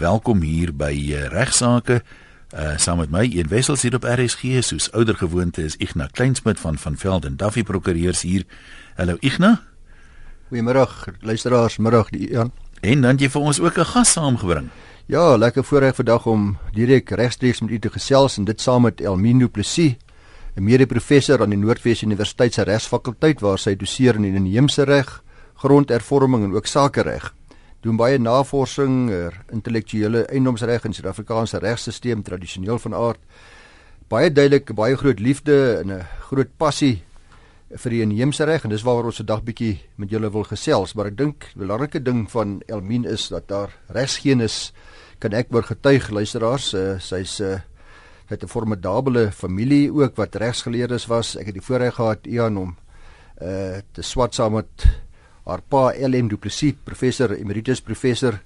Welkom hier by uh, Regsake. Uh saam met my een wessels hier op RSG soos ouer gewoonte is Igna Kleinsmid van van Velden Duffy Prokureurs hier. Hallo Igna. Goeiemôre luisteraars, middag die Jan. En dan jy vir ons ook 'n gas saamgebring. Ja, lekker voorreg vandag om direk regstreeks met u te gesels en dit saam met Elmino Plessis, 'n mede-professor aan die Noordwes Universiteit se Regsfakulteit waar sy doseer in inheemse reg, grondhervorming en ook sakereg doen baie navorsing oor intellektuele eiendomsreg in Suid-Afrikaanse regstelsel tradisioneel van aard. Baie duidelik baie groot liefde en 'n groot passie vir die inheemse reg en dis waaroor ons vandag bietjie met julle wil gesels, maar ek dink die belangrike ding van Elmien is dat daar regsgeenis kan ek oor getuig luisteraars, uh, sy's 'n uh, het 'n formidable familie ook wat regsgeleerdes was. Ek het die voorreg gehad Ian om uh te swat saam met haar pa LM Du Plessis, professor emeritus professor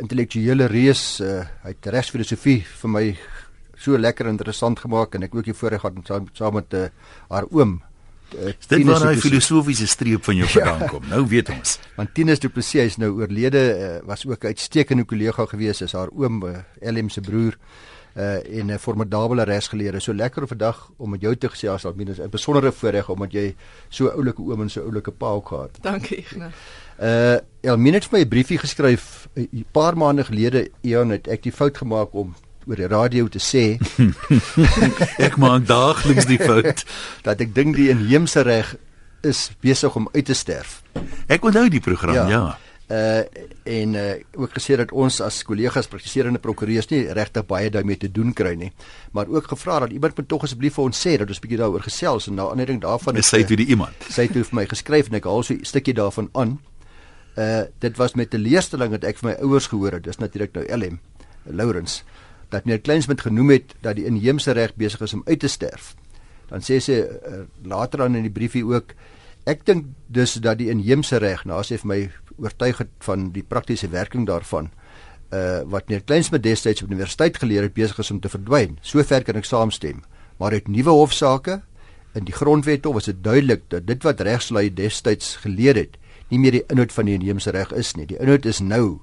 intellektuele reus, uh, hy het regsfilosofie vir my so lekker interessant gemaak en ek ook hier voorreg gehad saam, saam met uh, haar oom Uh, dit was 'n filosofiese streep van jou vandaan kom. Ja. Nou weet ons. Want Tinus Du Plessis is nou oorlede, uh, was ook 'n uitstekende kollega gewees as haar oom uh, LM se broer uh en 'n formidable regsgeleerde. So lekker vandag om met jou te gesels al minus 'n besondere voorreg omdat jy so oulike oom en so oulike pa ook gehad. Dankie, Ignas. Uh Elmien het my 'n briefie geskryf 'n uh, paar maande gelede Eon het ek die fout gemaak om oor die radio te sê ek maak daagliks die fout dat ek dink die inheemse reg is besig om uit te sterf. Ek onthou die program, ja. ja uh en uh ook gesê dat ons as kollegas praktiserende prokureurs nie regtig baie daarmee te doen kry nie maar ook gevra dat iemand moet tog asseblief vir ons sê dat ons bietjie daaroor gesels en na aanleiding daarvan is sy toe die iemand. sy het vir my geskryf en ek haal so 'n stukkie daarvan aan. Uh dit was met 'n leerstelling wat ek vir my ouers gehoor het dis natuurlik nou LM Lawrence dat meneer Kleinsmid genoem het dat die inheemse reg besig is om uit te sterf. Dan sê sy uh, later aan in die briefie ook ek dink dus dat die inheemse reg nou as hy vir my oortuig het van die praktiese werking daarvan uh wat neer Kleinsmid destyds op universiteit geleer het besig is om te verdwyn. Sover kan ek saamstem. Maar uit nuwe hofsaake in die grondwet was dit duidelik dat dit wat regslui destyds geleer het, nie meer die inhoud van die inheemse reg is nie. Die inhoud is nou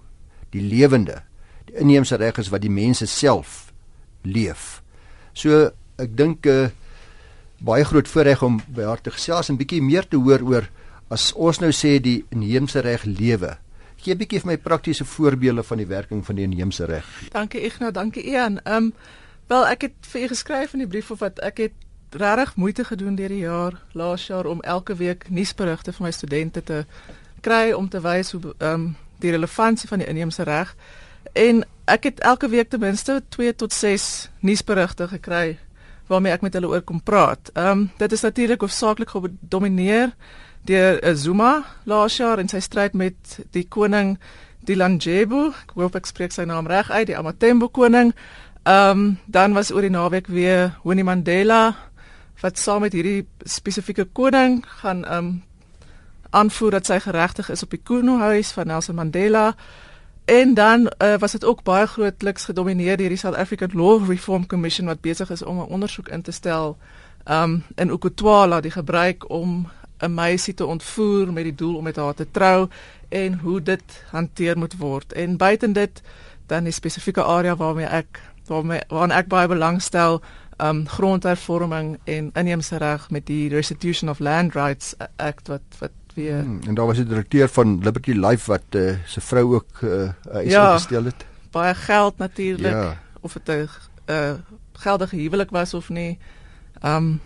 die lewende. Die inheemse reg is wat die mense self leef. So ek dink uh, baie groot voorreg om by haar te gesels en bietjie meer te hoor oor as ons nou sê die inheemse reg lewe. Gee 'n bietjie vir my praktiese voorbeelde van die werking van die inheemse reg. Dankie Ignas, dankie Ian. Ehm um, wel ek het vir u geskryf in die brief of wat ek het regtig moeite gedoen deur die jaar, laas jaar om elke week nuusberigte vir my studente te kry om te wys hoe ehm um, die relevantie van die inheemse reg en ek het elke week ten minste 2 tot 6 nuusberigte gekry waarmee ek met hulle oor kom praat. Ehm um, dit is natuurlik hoofsaaklik gedomeineer deur Zuma laas jaar in sy stryd met die koning Dilanjebu. Ek hoop ek spreek sy naam reg uit, die Amatembo koning. Ehm um, dan was oor die naweek weer Winnie Mandela wat saam met hierdie spesifieke koning gaan ehm um, aanvoer dat sy geregtig is op die Kuno huis van Nelson Mandela. En dan uh, was dit ook baie grootliks gedomeineer deur die South African Law Reform Commission wat besig is om 'n ondersoek in te stel um in Okutwala die gebruik om 'n meisie te ontvoer met die doel om met haar te trou en hoe dit hanteer moet word. En buiten dit dan die spesifieke area waarmee ek waarmee waaraan ek baie belangstel, um grondhervorming en inheemse reg met die Restitution of Land Rights Act wat wat weer hmm, En daar was die direkteur van Liberty Life wat uh, sy vrou ook uh, uh, ja, gestel het. Baie geld natuurlik ja. of dit 'n uh, geldige huwelik was of nie. Um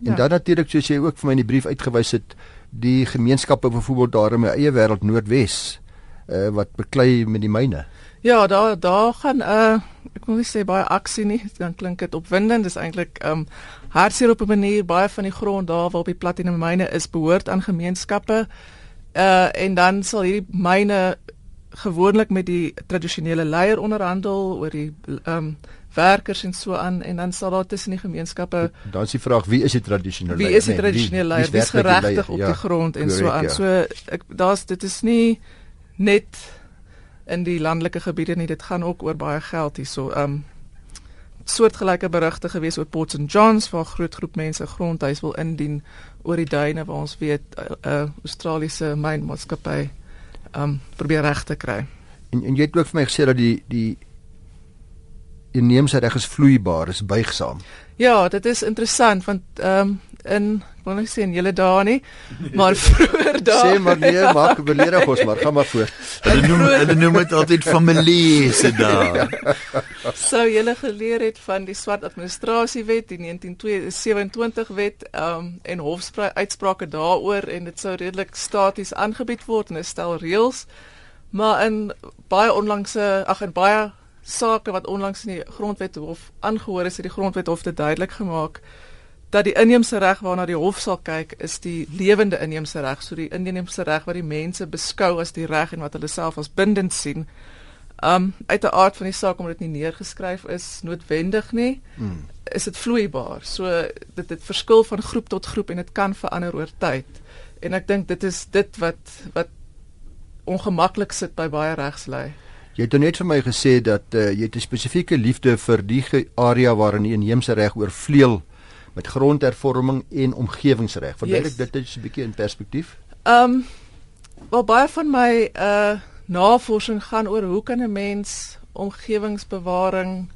En ja. dan natuurlik soos jy ook vir my in die brief uitgewys het, die gemeenskappe byvoorbeeld daar in my eie wêreld Noordwes uh, wat beklei met die myne. Ja, daar daar gaan uh ek wil nie sê baie aksie nie, dan klink dit opwindend. Dis eintlik um hartseer op 'n manier baie van die grond daar waar op die platinum myne is behoort aan gemeenskappe. Uh en dan sal hierdie myne gewoonlik met die tradisionele leier onderhandel oor die um werkers en so aan en dan sal daar tussen die gemeenskappe dan is die vraag wie is die tradisionele wie is die tradisionele leier wie is geregtig op ja, die grond en correct, so aan ja. so ek daar's dit is nie net in die landelike gebiede nie. Dit gaan ook oor baie geld hierso. Um soortgelyke berigte gewees oor Port St Johns waar groot groep mense grondhuis wil indien oor die duine waar ons weet 'n uh, uh, Australiese mynmaatskappy um probeer reg te kry. En en jy het ook vir my gesê dat die die inheemse reg is vloeibaar, is buigsaam. Ja, dit is interessant want ehm um, in wil ek sê in julle dae nie, maar vroeër dae. Sê maar nee, maak beledig ons maar, gaan maar voort. Hulle noem hulle noem dit altyd familiese dae. Sou julle geleer het van die swart administrasiewet, die 1927 wet, ehm um, en hofspraak uitsprake daaroor en dit sou redelik staties aangebied word en 'n stel reëls. Maar in baie onlangse, ag in baie sake wat onlangs in die grondwet hof aangehoor is, het die grondwet hof dit duidelik gemaak dat die inheemse reg waarna die hof sal kyk is die lewende inheemse reg, so die inheemse reg wat die mense beskou as die reg en wat hulle self as bindend sien. Um uit 'n aard van die saak omdat dit nie neergeskryf is noodwendig nie, hmm. is dit vloeibaar. So dit dit verskil van groep tot groep en dit kan verander oor tyd. En ek dink dit is dit wat wat ongemaklik sit by baie regslei. Jy het net vir my gesê dat uh, jy 'n spesifieke liefde vir die area waarin die inheemse reg oorvleuel met grondhervorming en omgewingsreg. Verduidelik yes. dit 'n bietjie in perspektief. Ehm um, wel baie van my uh navorsing gaan oor hoe kan 'n mens omgewingsbewaring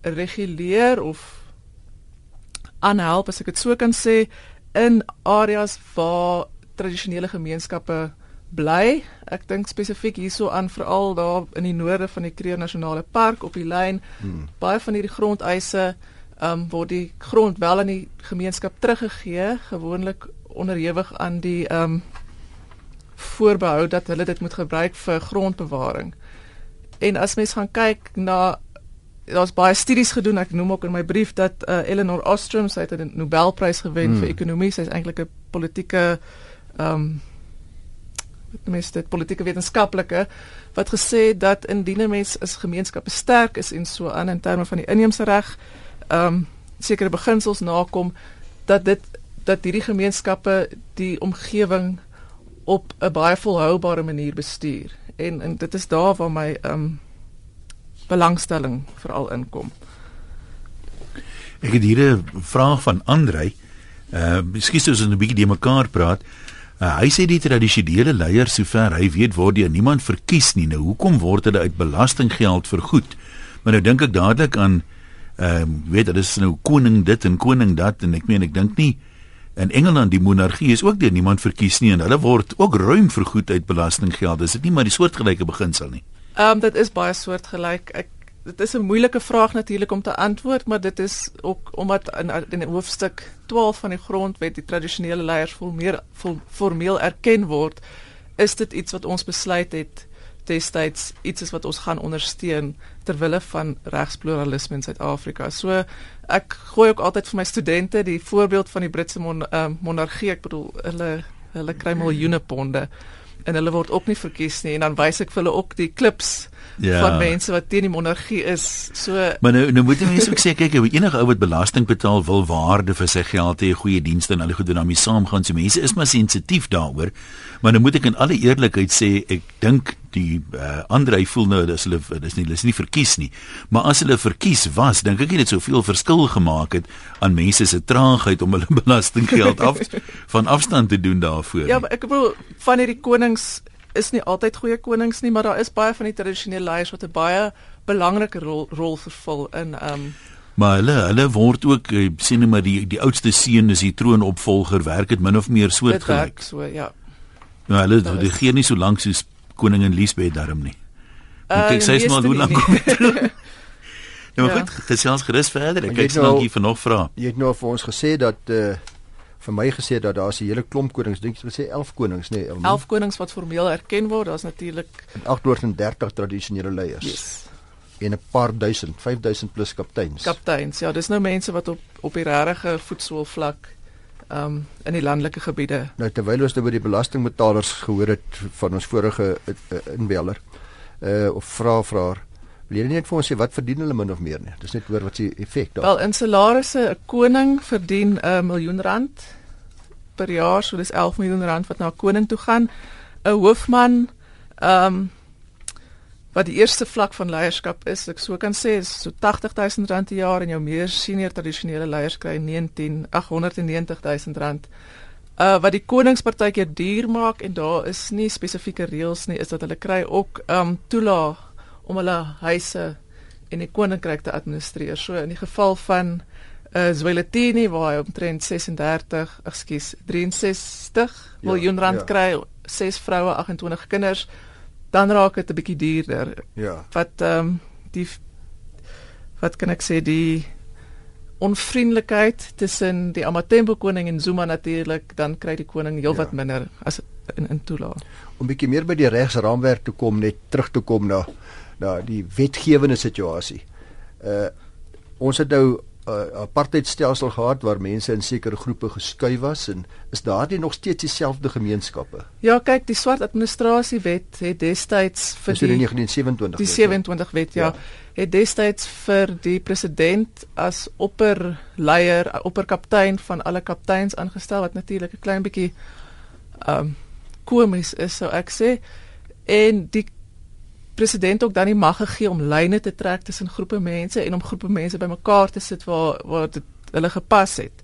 reguleer of aanhelp as ek dit so kan sê in areas waar tradisionele gemeenskappe bly. Ek dink spesifiek hierso aan veral daar in die noorde van die Kruger Nasionale Park op die lyn. Hmm. Baie van hierdie grondeise ehm um, word die grond wel aan die gemeenskap teruggegee, gewoonlik onderhewig aan die um, voorbehou dat hulle dit moet gebruik vir grondbewaring. En as mens gaan kyk na daar's baie studies gedoen, ek noem ook in my brief dat uh, Eleanor Ostrom sy het 'n Nobelprys gewen hmm. vir ekonomie, sy is eintlik 'n politieke um, mense dit politieke wetenskaplike wat gesê dat indien 'n mens as gemeenskap sterk is en so aan in terme van die inheemse reg ehm um, sekere beginsels nakom dat dit dat hierdie gemeenskappe die omgewing op 'n baie volhoubare manier bestuur en en dit is daar waar my ehm um, belangstelling veral inkom. Ek het hier 'n vraag van Andrei. Uh, miskien sou ons 'n bietjie die mekaar praat. Uh, hy sê die tradisionele leiers sover hy weet word deur niemand verkies nie. Nou hoekom word hulle uit belastinggeld vergoed? Maar nou dink ek dadelik aan ehm um, weet dit is nou koning dit en koning dat en ek meen ek dink nie in Engeland die monargie is ook deur niemand verkies nie en hulle word ook ruim vergoed uit belastinggeld. Dis dit nie maar die soortgelyke beginsel nie. Ehm um, dit is baie soortgelyk. Ek dit is 'n moeilike vraag natuurlik om te antwoord, maar dit is ook omdat in in hoofstuk 12 van die grondwet die tradisionele leiers vol meer vol, formeel erken word, is dit iets wat ons besluit het destyds iets is wat ons gaan ondersteun ter wille van regspluralisme in Suid-Afrika. So ek gooi ook altyd vir my studente die voorbeeld van die Britse mon, uh, monargie, ek bedoel hulle hulle kry miljoene ponde en hulle word ook nie verkies nie en dan wys ek vir hulle ook die klips ja. van mense wat teen die monargie is. So Maar nou nou moet mense ook sê kyk, enige ou wat belasting betaal wil waarde vir sy geld hê, goeie dienste en al die goed daarmee saamgaan. So mense is maar sensitief daaroor. Maar nou moet ek in alle eerlikheid sê, ek dink die uh, ander hy voel nou dat hulle dis nie dis nie verkies nie. Maar as hulle verkies was, dink ek nie dit soveel verskil gemaak het aan mense se traagheid om hulle belastinggeld af van afstand te doen daarvoor. Ja, ek bedoel van hierdie konings is nie altyd goeie konings nie, maar daar is baie van die tradisionele leiers wat 'n baie belangrike rol rol vervul in um Maar hulle hulle word ook eh, sien net maar die die oudste seun is die troonopvolger, werk dit min of meer soortgelyk. So ja. Ja, hulle nou, die gee nie so lank soos koningin Liesbeth daarom nie. Uh, ek sê maar hoe lank kom dit? Nou ja. goed, gesels gerus verder. Ek kyk nou hier vir nog vrae. Jy het nou vir ons gesê dat uh vir my gesê dat daar 'n hele klomp konings, dink jy gesê 11 konings nê? Nee, 11 konings wat formeel erken word. Daar's natuurlik 830 tradisionele leiers. Yes. En 'n paar duisend, 5000 plus kapteins. Kapteins. Ja, dis nou mense wat op op die regte voetsool vlak ehm um, in die landelike gebiede. Nou terwyl ons nou oor die belastingbetalers gehoor het van ons vorige uh, inbeller uh of vra vraer Wil jy net vir ons sê wat verdien hulle min of meer nie? Dis net hoor wat se effek daar. Wel in salarisse 'n koning verdien 'n uh, miljoen rand per jaar, so dis 11 miljoen rand wat na 'n koning toe gaan. 'n Hoofman ehm um, wat die eerste vlak van leierskap is, ek sou kan sê is so 80000 rand per jaar en jou meer senior tradisionele leiers kry 19 890000 rand Uh wat die koningspartytjie duur maak en daar is nie spesifieke reëls nie, is dat hulle kry ook um toelaag om hulle huise en die koninkryk te administreer. So in die geval van uh Zwelithini waar hy omtrent 36, ekskuus, 63 ja, miljoen rand ja. kry, ses vroue, 28 kinders, dan raak dit 'n bietjie duurder. Ja. Wat ehm um, die wat kan ek sê die onvriendelikheid tussen die Amatembo koning en Zuma natuurlik, dan kry die koning heelwat ja. minder as in in toelaat. Om bietjie meer by die regsraamwerk te kom, net terug te kom na na die wetgewende situasie. Uh ons het nou 'n uh, apartheidstelsel gehad waar mense in sekere groepe geskuif was en is daardie nog steeds dieselfde gemeenskappe? Ja, kyk, die swart administrasiewet het destyds vir die 1927 die 27 wet ja, ja het destyds vir die president as opperleier, opperkaptein van alle kapteins aangestel wat natuurlik 'n klein bietjie ehm um, komies is sou ek sê en die president ook dan die mag gegee om lyne te trek tussen groepe mense en om groepe mense bymekaar te sit waar waar dit hulle gepas het.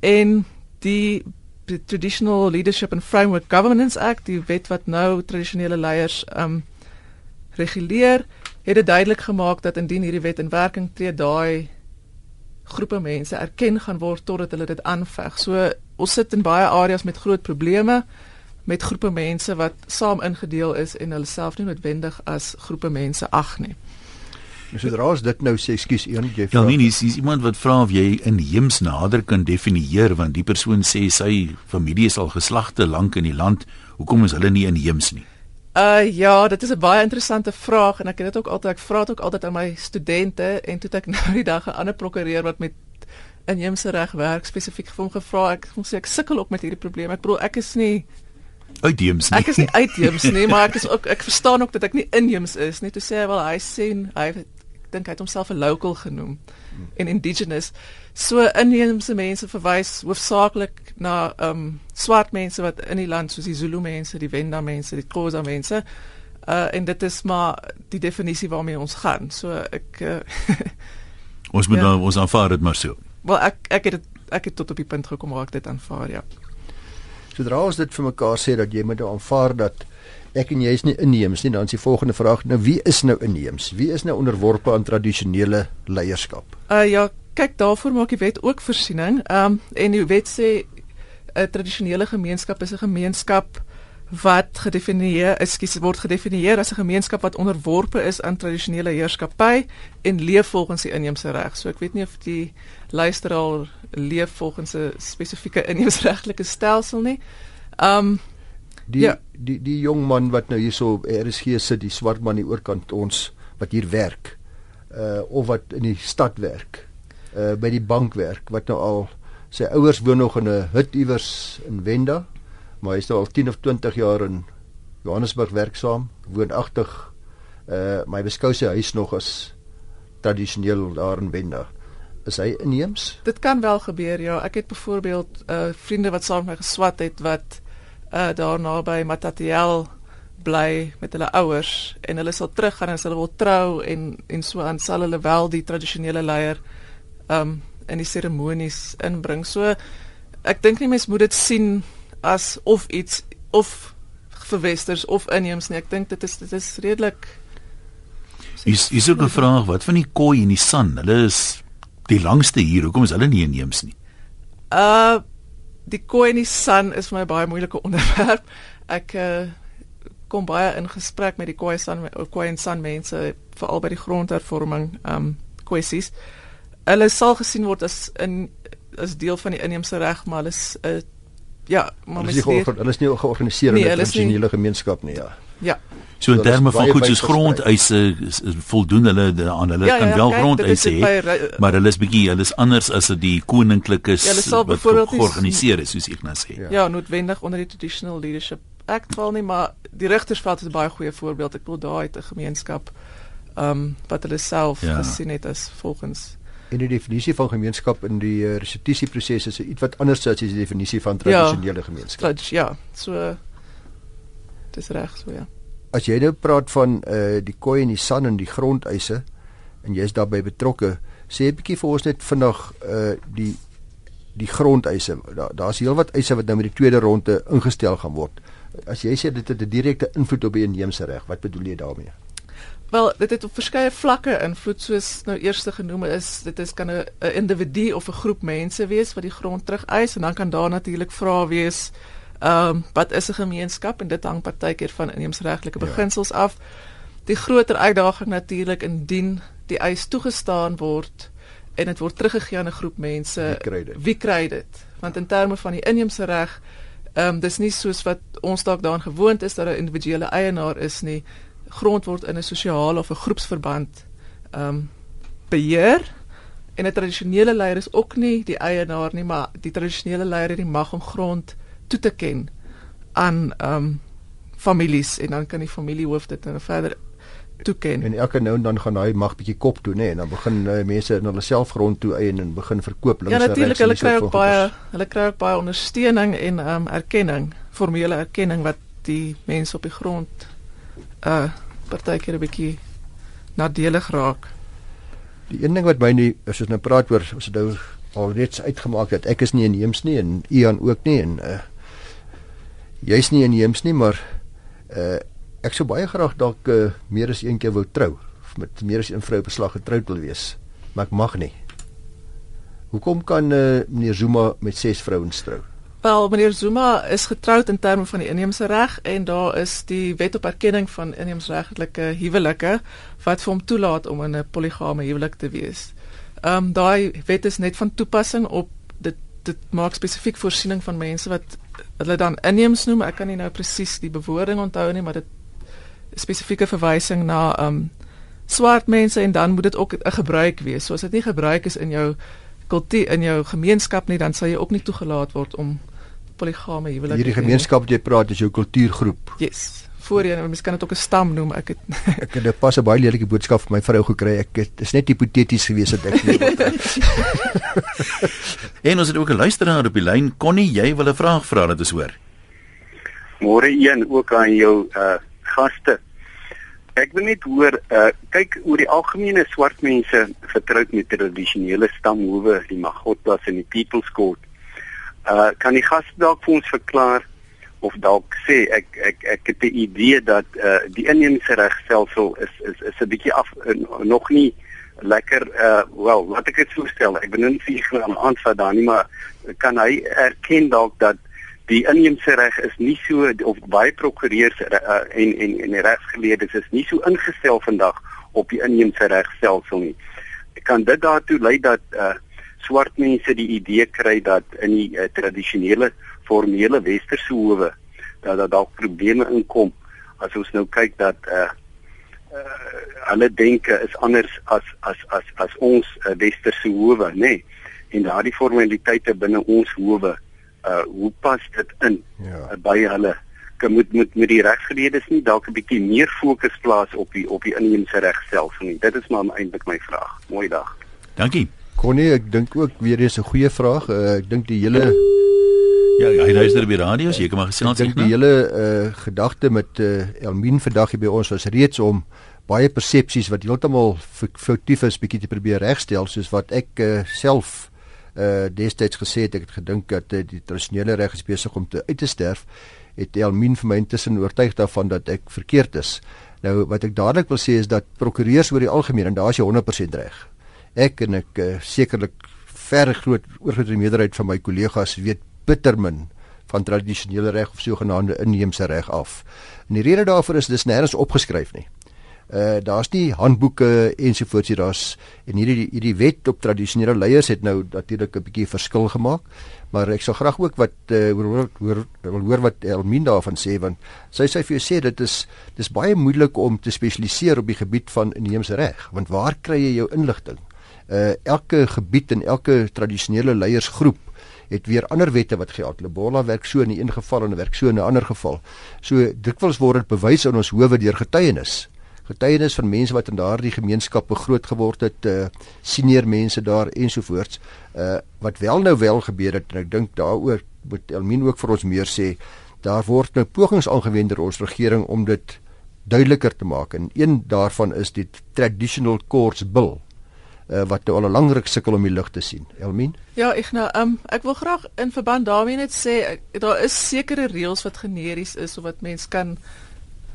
En die die Traditional Leadership and Framework Governance Act, die wet wat nou tradisionele leiers um reguleer, het dit duidelik gemaak dat indien hierdie wet in werking tree, daai groepe mense erken gaan word totdat hulle dit aanveg. So ons sit in baie areas met groot probleme met groepe mense wat saam ingedeel is en hulle self nie noodwendig as groepe mense ag nie. Sodra as dit nou sê ekskuus een jy Ja nee, dis iemand wat vra of jy inheems nader kan definieer want die persoon sê sy familie is al geslagte lank in die land, hoekom is hulle nie inheems nie? Uh ja, dit is 'n baie interessante vraag en ek het dit ook altyd ek vra dit ook altyd aan my studente en toe ek nou die dag 'n ander prokureur wat met inheemse reg werk spesifiek vir hom gevra ek moet sê ek sukkel ook met hierdie probleem. Ek bedoel ek is nie uitheems nie. Ek is nie uitheems nie, maar ek is ook ek verstaan ook dat ek nie inheems is nie. Toe sê hy wel hy sê hy dink hy het homself 'n local genoem en indigenous. So inheemse mense verwys hoofsaaklik na ehm um, swart mense wat in die land soos die Zulu mense, die Venda mense, die Xhosa mense. Uh en dit is maar die definisie waarmee ons gaan. So ek uh, ons moet ja. nou ons aanvaar dit maar so. Wel ek ek het dit ek het tot op die punt gekom waar ek dit aanvaar, ja. Sodra ons dit vir mekaar sê dat jy moet aanvaar dat ek en jy is nie inheems nie, dan is die volgende vraag nou wie is nou inheems? Wie is nou onderworpe aan tradisionele leierskap? Uh ja, kyk daarvoor maak die wet ook voorsiening. Ehm um, en die wet sê 'n tradisionele gemeenskap is 'n gemeenskap wat gedefinieer kies word gedefinieer as 'n gemeenskap wat onderworpe is aan tradisionele heerskappy en leef volgens die inheemse reg. So ek weet nie of die luisteraar leef volgens 'n spesifieke inheemsregtelike stelsel nie. Um die ja. die die jong man wat nou hierso RSG sit, die swart man hier oorkant ons wat hier werk uh of wat in die stad werk uh by die bank werk wat nou al sy ouers woon nog in 'n hut iewers in Wenda maar hy is nou al 10 of 20 jaar in Johannesburg werksaam, woonagtig. Uh my beskou sy huis nog as tradisioneel daar in Wenda. Is hy inheems? Dit kan wel gebeur ja. Ek het byvoorbeeld uh vriende wat saam met my geswat het wat uh daar naby Matatiel bly met hulle ouers en hulle sal teruggaan en hulle wil trou en en so aan sal hulle wel die tradisionele leier um in die seremonies inbring. So ek dink nie mens moet dit sien as of iets of vir westers of inheems nie. Ek dink dit is dit is redelik Is is ook 'n vraag wat van die koi en die san? Hulle is die langste hier. Hoekom is hulle nie inheems nie? Uh die koi en die san is vir my baie moeilike onderwerp. Ek uh kom baie in gesprek met die koi san koi en san mense veral by die grondhervorming um kwessies. Hulle sal gesien word as in as deel van die inheemse reg, maar hulle is 'n uh, Ja, maar hulle is nie hulle is nie georganiseer nee, in 'n tradisionele gemeenskap nie, ja. Ja. So in terme van goed soos grondeise voldoen hulle aan hulle ja, kan ja, wel grondeise hê, maar hulle is bietjie hulle is anders as die koninklikes ja, wat georganiseer is soos ek nou sê. Ja, ja noodwendig onder die traditional leadership act val nie, maar die rigtersveld is 'n baie goeie voorbeeld. Ek bedoel daai het 'n gemeenskap ehm um, wat hulle self ja. gesien het as volgens En die definisie van gemeenskap in die uh, restituisieproses is iets wat anders as die definisie van tradisionele ja, gemeenskap. Ja, so dis reg so ja. As jy nou praat van uh die koei en die san en die grondeise en jy's daarbey betrokke, sê 'n bietjie vir ons net vinnig uh die die grondeise. Daar daar's heelwat eise wat nou met die tweede ronde ingestel gaan word. As jy sê dit het 'n direkte invloed op die inheemse reg, wat bedoel jy daarmee? Wel, dit het op verskeie vlakke invloed soos nou eers genoem is, dit is kan 'n individu of 'n groep mense wees wat die grond terug eis en dan kan daar natuurlik vrae wees ehm um, wat is 'n gemeenskap en dit hang partykeer van inheemsregtelike ja. beginsels ja. af. Die groter uitdaging natuurlik indien die eis toegestaan word en dit word teruggegee aan 'n groep mense. Wie kry dit? Wie kry dit? Want in terme van die inheemse reg, ehm um, dis nie soos wat ons dalk daaraan gewoond is dat 'n individuele eienaar is nie. Grond word in 'n sosiale of 'n groepsverband ehm um, beheer. En 'n tradisionele leier is ook nie die eienaar nie, maar die tradisionele leier het die mag om grond toe te ken aan ehm um, families en dan kan die familiehoof dit nou verder toeken. En elke nou en dan gaan hy mag bietjie kop toe, nê, nee, en dan begin uh, mense in hulle self grond toe eien en begin verkoop links en regs. Ja natuurlik, hulle kry ook baie hulle kry ook baie ondersteuning en ehm um, erkenning, formele erkenning wat die mense op die grond uh partykeer 'n bietjie nadelig raak. Die een ding wat my nie as ons nou praat oor as dit nou alreeds uitgemaak het ek is nie inheems nie en Ian ook nie en uh jy's nie inheems nie maar uh ek sou baie graag dalk uh, meer as een keer wou trou met meer as een vrou beslag getroud wil wees maar ek mag nie hoekom kan uh, meneer Zuma met ses vrouens trou wel meneer Zuma is getroud in terme van die inheemse reg en daar is die wet op erkenning van inheemsregtelike huwelike wat vir hom toelaat om in 'n poligame huwelik te wees Ehm um, daai wet is net van toepassing op dit dit maak spesifiek voorsiening van mense wat hulle dan inheems noem. Ek kan nie nou presies die bewoording onthou nie, maar dit spesifieke verwysing na ehm um, swart mense en dan moet dit ook 'n gebruik wees. So as dit nie gebruik is in jou kultuur in jou gemeenskap nie, dan sal jy ook nie toegelaat word om poligame huwelik. Hierdie gemeenskap wat jy praat is jou kultuurgroep. Yes voorheen, mens kan dit ook 'n stam noem. Ek het ek het 'n pas 'n baie lelike boodskap vir my vrou gekry. Ek het is net hipoteties gewees dat ek nie En ons het ook 'n luisteraar op die lyn. Connie, jy wil 'n vraag vra dat ons hoor. Môre een ook aan jou uh gaste. Ek wil net hoor uh kyk oor die algemene swart mense vertroud met tradisionele stamhoewe, die Magotlas en die People's Court. Uh kan die gaste dalk vir ons verklaar of dalk sê ek ek ek het die idee dat uh die inheemse regstelsel is is is 'n bietjie af uh, nog nie lekker uh wel wat ek dit voorstel ek bedoel nie vir hom aanvat daar nie maar kan hy erken dalk dat die inheemse reg is nie so of baie prokureurs uh, en en en regsgeleerdes is nie so ingestel vandag op die inheemse regstelsel nie. Kan dit daartoe lei dat uh swart mense die idee kry dat in die uh, tradisionele formele westerse howe dat daar dalk probleme inkom. As ons nou kyk dat uh uh hulle denke is anders as as as as ons uh, westerse howe nê? Nee. en daardie formaliteite binne ons howe uh hoe pas dit in ja. uh, by hulle? Kan moet moet met die regsgeleerdes nie dalk 'n bietjie meer fokus plaas op die op die inheemse regstelsel nie. Dit is maar eintlik my vraag. Mooi dag. Dankie Connie ek dink ook weer eens 'n goeie vraag uh, ek dink die hele Ja, hy luister die radio, jy kan maar gesels. Ek dink die hele uh, gedagte met uh, Elmien vandag hier by ons was reeds om baie persepsies wat heeltemal foutief is bietjie te probeer regstel soos wat ek uh, self uh destyds gesê het ek het gedink dat uh, die tradisionele reg is besig om te uit te sterf het Elmien vir my intussen oortuig daarvan dat ek verkeerd is. Nou wat ek dadelik wil sê is dat prokureurs oor die algemeen en daar is jy 100% reg. Ek en ek uh, sekerlik ver groot oorgrootste meerderheid van my kollegas weet bitter min van tradisionele reg of sogenaamde inheemse reg af. En die rede daarvoor is dis nêrens opgeskryf nie. Uh daar's nie handboeke ensovoorts hier daar's en hierdie hierdie wet op tradisionele leiers het nou natuurlik 'n bietjie verskil gemaak. Maar ek sal graag ook wat uh hoor hoor wil hoor wat Elmien daarvan sê want sy sê vir jou sê dit is dis baie moeilik om te spesialiseer op die gebied van inheemse reg want waar kry jy jou inligting? Uh elke gebied en elke tradisionele leiersgroep het weer ander wette wat geld. Lebola werk so in 'n een geval en werk so in 'n ander geval. So dikwels word dit bewys in ons howe deur getuienis. Getuienis van mense wat in daardie gemeenskappe groot geword het, uh senior mense daar ensovoorts. Uh wat wel nou wel gebeur het en ek dink daaroor moet Elmien ook vir ons meer sê. Daar word nou pogings aangewend deur ons regering om dit duideliker te maak en een daarvan is die traditional courts bill uh, wat nou al 'n lang ruk sukkel om die lig te sien. Elmien? Ja, ek nou um, ek wil graag in verband daarmee net sê ek, daar is sekere reëls wat generies is of wat mens kan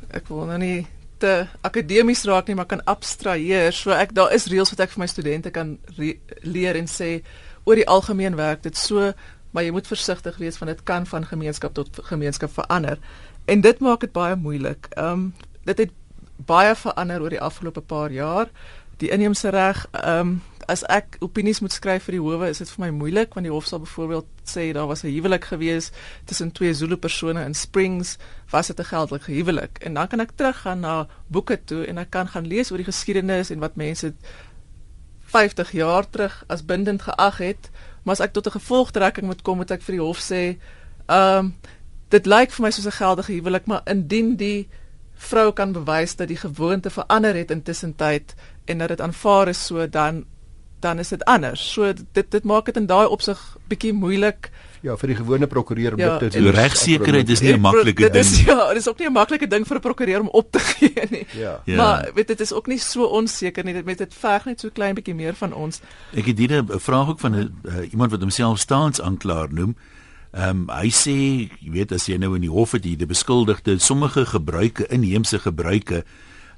ek wil nou nie te akademies raak nie, maar kan abstraheer. So ek daar is reëls wat ek vir my studente kan leer en sê oor die algemeen werk dit so, maar jy moet versigtig wees want dit kan van gemeenskap tot gemeenskap verander. En dit maak dit baie moeilik. Ehm um, dit het baie verander oor die afgelope paar jaar. Die inheemse reg, ehm um, as ek opinies moet skryf vir die howe, is dit vir my moeilik want die hof sal byvoorbeeld sê daar was 'n huwelik gewees tussen twee Zulu persone in Springs, was dit 'n geldelike huwelik. En dan kan ek teruggaan na boeke toe en ek kan gaan lees oor die geskiedenis en wat mense 50 jaar terug as bindend geag het, maar as ek tot 'n gevolgtrekking moet kom, moet ek vir die hof sê, ehm um, dit lyk vir my soos 'n geldige huwelik, maar indien die vrou kan bewys dat die gewoonte verander het intussen tyd en dat dit aanvaar is so dan dan is dit anders. So dit dit maak dit in daai opsig bietjie moeilik. Ja, vir die gewone prokureur om ja, dit te doen. Regsekerheid is nie 'n maklike ding nie. Ja, dit is ook nie 'n maklike ding vir 'n prokureur om op te gee nie. Ja. ja. Maar weet dit is ook nie so onseker nie. Dit met dit verg net so klein bietjie meer van ons. Ek het hier 'n vraag ook van 'n uh, iemand wat homself staatsaanklaer noem. Ehm um, hy sê, jy weet as jy nou in die hof het, die beskuldigde sommige gebruike inheemse gebruike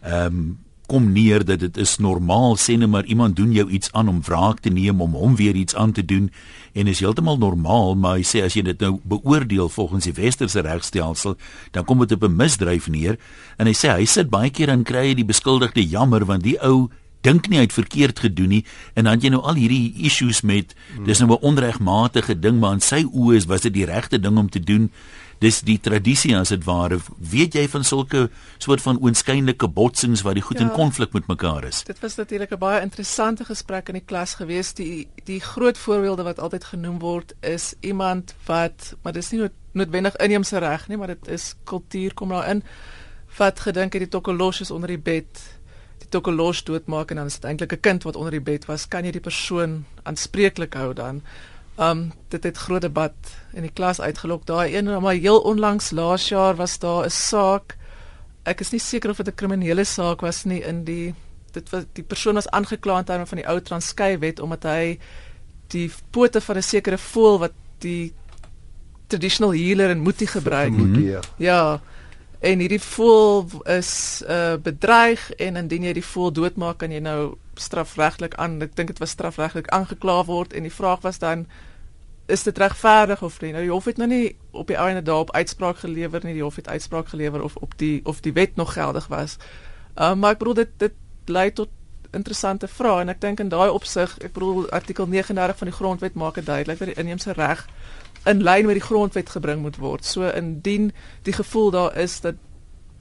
ehm um, kom neer dat dit is normaal sê net maar iemand doen jou iets aan om wraak te neem om hom weer iets aan te doen en is heeltemal normaal maar hy sê as jy dit nou beoordeel volgens die westerse regstelsel dan kom dit op 'n misdryf neer en hy sê hy sit baie keer en kry die beskuldigde jammer want die ou dink nie hy het verkeerd gedoen nie en dan jy nou al hierdie issues met dis nou 'n onregmatige ding maar in sy oë is was dit die regte ding om te doen. Dis die tradisie as dit ware. Weet jy van sulke soort van oënskynlike botsings waar die goed ja, in konflik met mekaar is? Dit was natuurlik 'n baie interessante gesprek in die klas gewees. Die die groot voorbeelde wat altyd genoem word is iemand wat maar dis nie noodwendig inheemse reg nie maar dit is kultuur kom daarin wat gedink het die tokkelos is onder die bed tokelos doodmaak en dan is dit eintlik 'n kind wat onder die bed was, kan jy die persoon aanspreeklik hou dan? Um dit het groot debat in die klas uitgelok. Daai een maar heel onlangs laas jaar was daar 'n saak. Ek is nie seker of dit 'n kriminele saak was nie in die dit was die persoon was aangekla in terme van die ou Transkei wet omdat hy die pote van 'n sekere voël wat die traditional healer en moetie gebruik. Mm -hmm. Ja en hierdie voël is uh, bedreig en indien jy die voël doodmaak kan jy nou strafregtelik aan ek dink dit was strafregtelik aangekla word en die vraag was dan is dit regverdig of nie? Nou die hof het nou nie op die einde daarop uitspraak gelewer nie die hof het uitspraak gelewer of op die of die wet nog geldig was. Uh, maar ek bedoel dit dit lei tot interessante vrae en ek dink in daai opsig ek bedoel artikel 39 van die grondwet maak dit duidelik dat die inheemse reg in lyn met die grondwet gebring moet word. So indien die gevoel daar is dat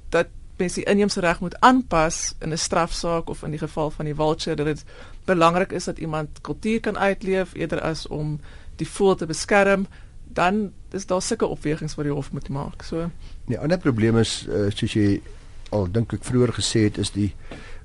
dat mense die inheemse reg moet aanpas in 'n strafsaak of in die geval van die vulture dat dit belangrik is dat iemand kultuur kan uitleef eerder as om die voël te beskerm, dan is daar sulke opwegings wat die hof moet maak. So Nee, ander probleem is uh, soos jy al dink ek vroeër gesê het is die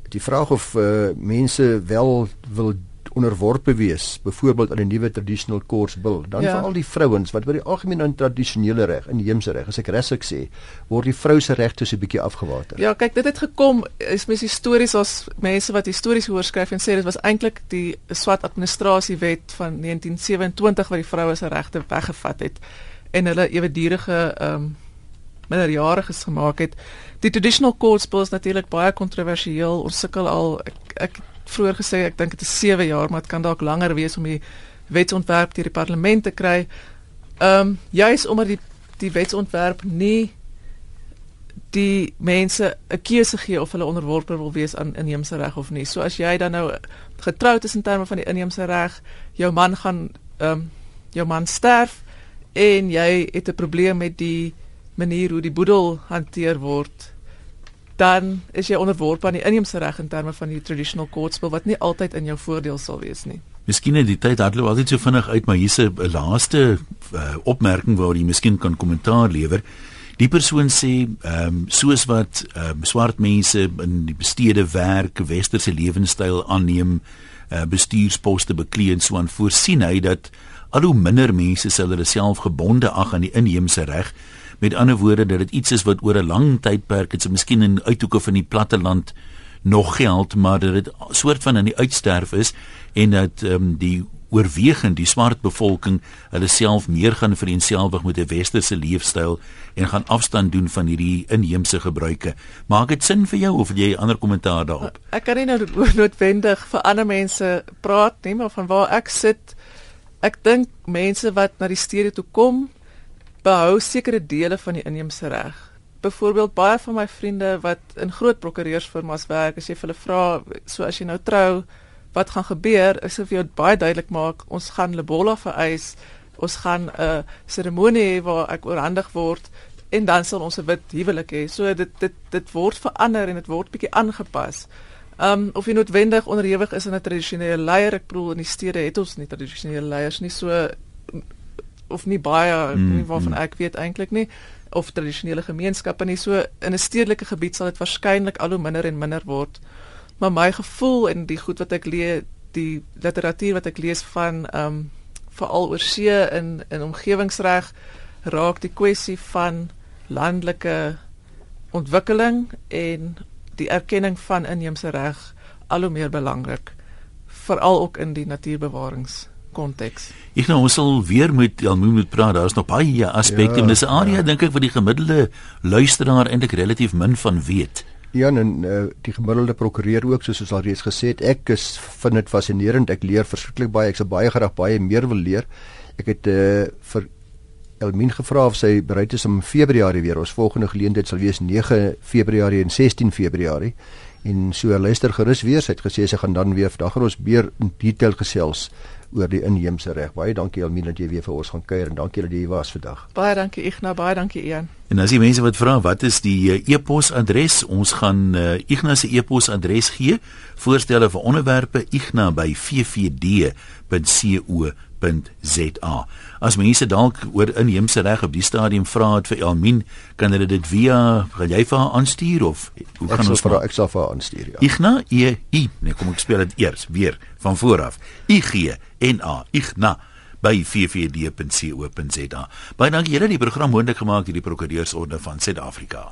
die vraag of uh, mense wel wil onderworpe wees, byvoorbeeld aan 'n nuwe traditional course bill, dan ja. vir al die vrouens wat by die algemeen aan tradisionele reg, inheemse reg, as ek reg sê, word die vrou se regte so 'n bietjie afgewater. Ja, kyk, dit het gekom is mens histories as mense wat histories hoorskryf en sê dit was eintlik die swart administrasiewet van 1927 wat die vroue se regte weggevat het en hulle ewedurige ehm um, minderjariges gemaak het. Die traditional course bill is natuurlik baie kontroversieel. Ons sukkel al ek, ek vroeër gesê ek dink dit is 7 jaar, maar dit kan dalk langer wees om die wetsontwerp deur die parlement te kry. Ehm um, juis omdat die die wetsontwerp nie die mense 'n keuse gee of hulle onderworpe wil wees aan inheemse reg of nie. So as jy dan nou getroud is in terme van die inheemse reg, jou man gaan ehm um, jou man sterf en jy het 'n probleem met die manier hoe die boedel hanteer word dan is jy onderworpe aan die inheemse reg in terme van die traditional court bill wat nie altyd in jou voordeel sal wees nie. Miskien het die tyd hardloop altyd so vinnig uit, maar hier's 'n laaste uh, opmerking waar jy miskien kan kommentaar lewer. Die persoon sê, ehm um, soos wat ehm um, swart mense in die bestede werk, westerse lewenstyl aanneem, uh, bestuursposte beklee en so aan, voorsien hy dat al hoe minder mense sal hulle self gebonde ag aan die inheemse reg Met ander woorde dat dit iets is wat oor 'n lang tydperk, dit is miskien in uithoeke van die platteland nog geld, maar dat dit soort van aan die uitsterf is en dat ehm um, die oorwegend die swart bevolking hulle self meer gaan vereenselwig met 'n westerse leefstyl en gaan afstand doen van hierdie inheemse gebruike. Maak dit sin vir jou of jy 'n ander kommentaar daarop? Ek kan nie nou noodwendig vir ander mense praat nie, maar van waar ek sit, ek dink mense wat na die stede toe kom, behou sekere dele van die inheemse reg. Byvoorbeeld baie van my vriende wat in groot prokureursfirmas werk, as jy vir hulle vra, so as jy nou trou, wat gaan gebeur? Is of jy baie duidelik maak ons gaan Lebola vereis ons gaan 'n uh, seremonie hê waar ek oorhandig word en dan sal ons 'n wit huwelik hê. So dit dit dit word verander en dit word bietjie aangepas um of jy noodwendig onderhewig is aan 'n tradisionele leier ek bedoel in die stede het ons nie tradisionele leiers nie so of nie baie mm, nie waarvan mm. ek weet eintlik nie of tradisionele gemeenskappe nie so in 'n stedelike gebied sal dit waarskynlik al hoe minder en minder word maar my gevoel en die goed wat ek lees, die literatuur wat ek lees van ehm um, veral oor see in in omgewingsreg raak die kwessie van landelike ontwikkeling en die erkenning van inheemse reg al hoe meer belangrik veral ook in die natuurbewarings konteks. Ek nou ons sal weer met Elmo moet praat. Daar's nog baie aspekte, ja, maar dis 'n area ja. dink ek wat die gemiddelde luisteraar eintlik relatief min van weet. Ja, en uh, die gemiddelde prokureur ook soos ons al reeds gesê het, ek is vind dit fascinerend. Ek leer verskriklik baie. Ek sou baie graag baie meer wil leer. Ek het uh, vir Elmien gevra of sy bereid is om in Februarie weer. Ons volgende geleentheid sal wees 9 Februarie en 16 Februarie. En so luister gerus weer. Sy het gesê sy gaan dan weer vandag gaan ons meer in detail gesels oor die inheemse reg. Baie dankie Elmien dat jy weer vir ons gaan kuier en dankie dat jy hier was vandag. Baie dankie Ignas, baie dankie Ian. En as jy mense wat vra wat is die uh, e-posadres, ons gaan uh, Ignas se e-posadres gee. Voorstelle vir onderwerpe igna by ffd.co .za. As mense dalk oor inheemse reg op die stadium vra het vir Elmien, kan hulle dit via gaan jy vir haar aanstuur of hoe gaan ons vir haar ek sal vir haar aanstuur ja. Igna E I, nee kom ek speel dit eers weer van voor af. I G N A Igna by ffd.co.za. Baie dankie julle die program moontlik gemaak deur die Prokureursorde van Suid-Afrika.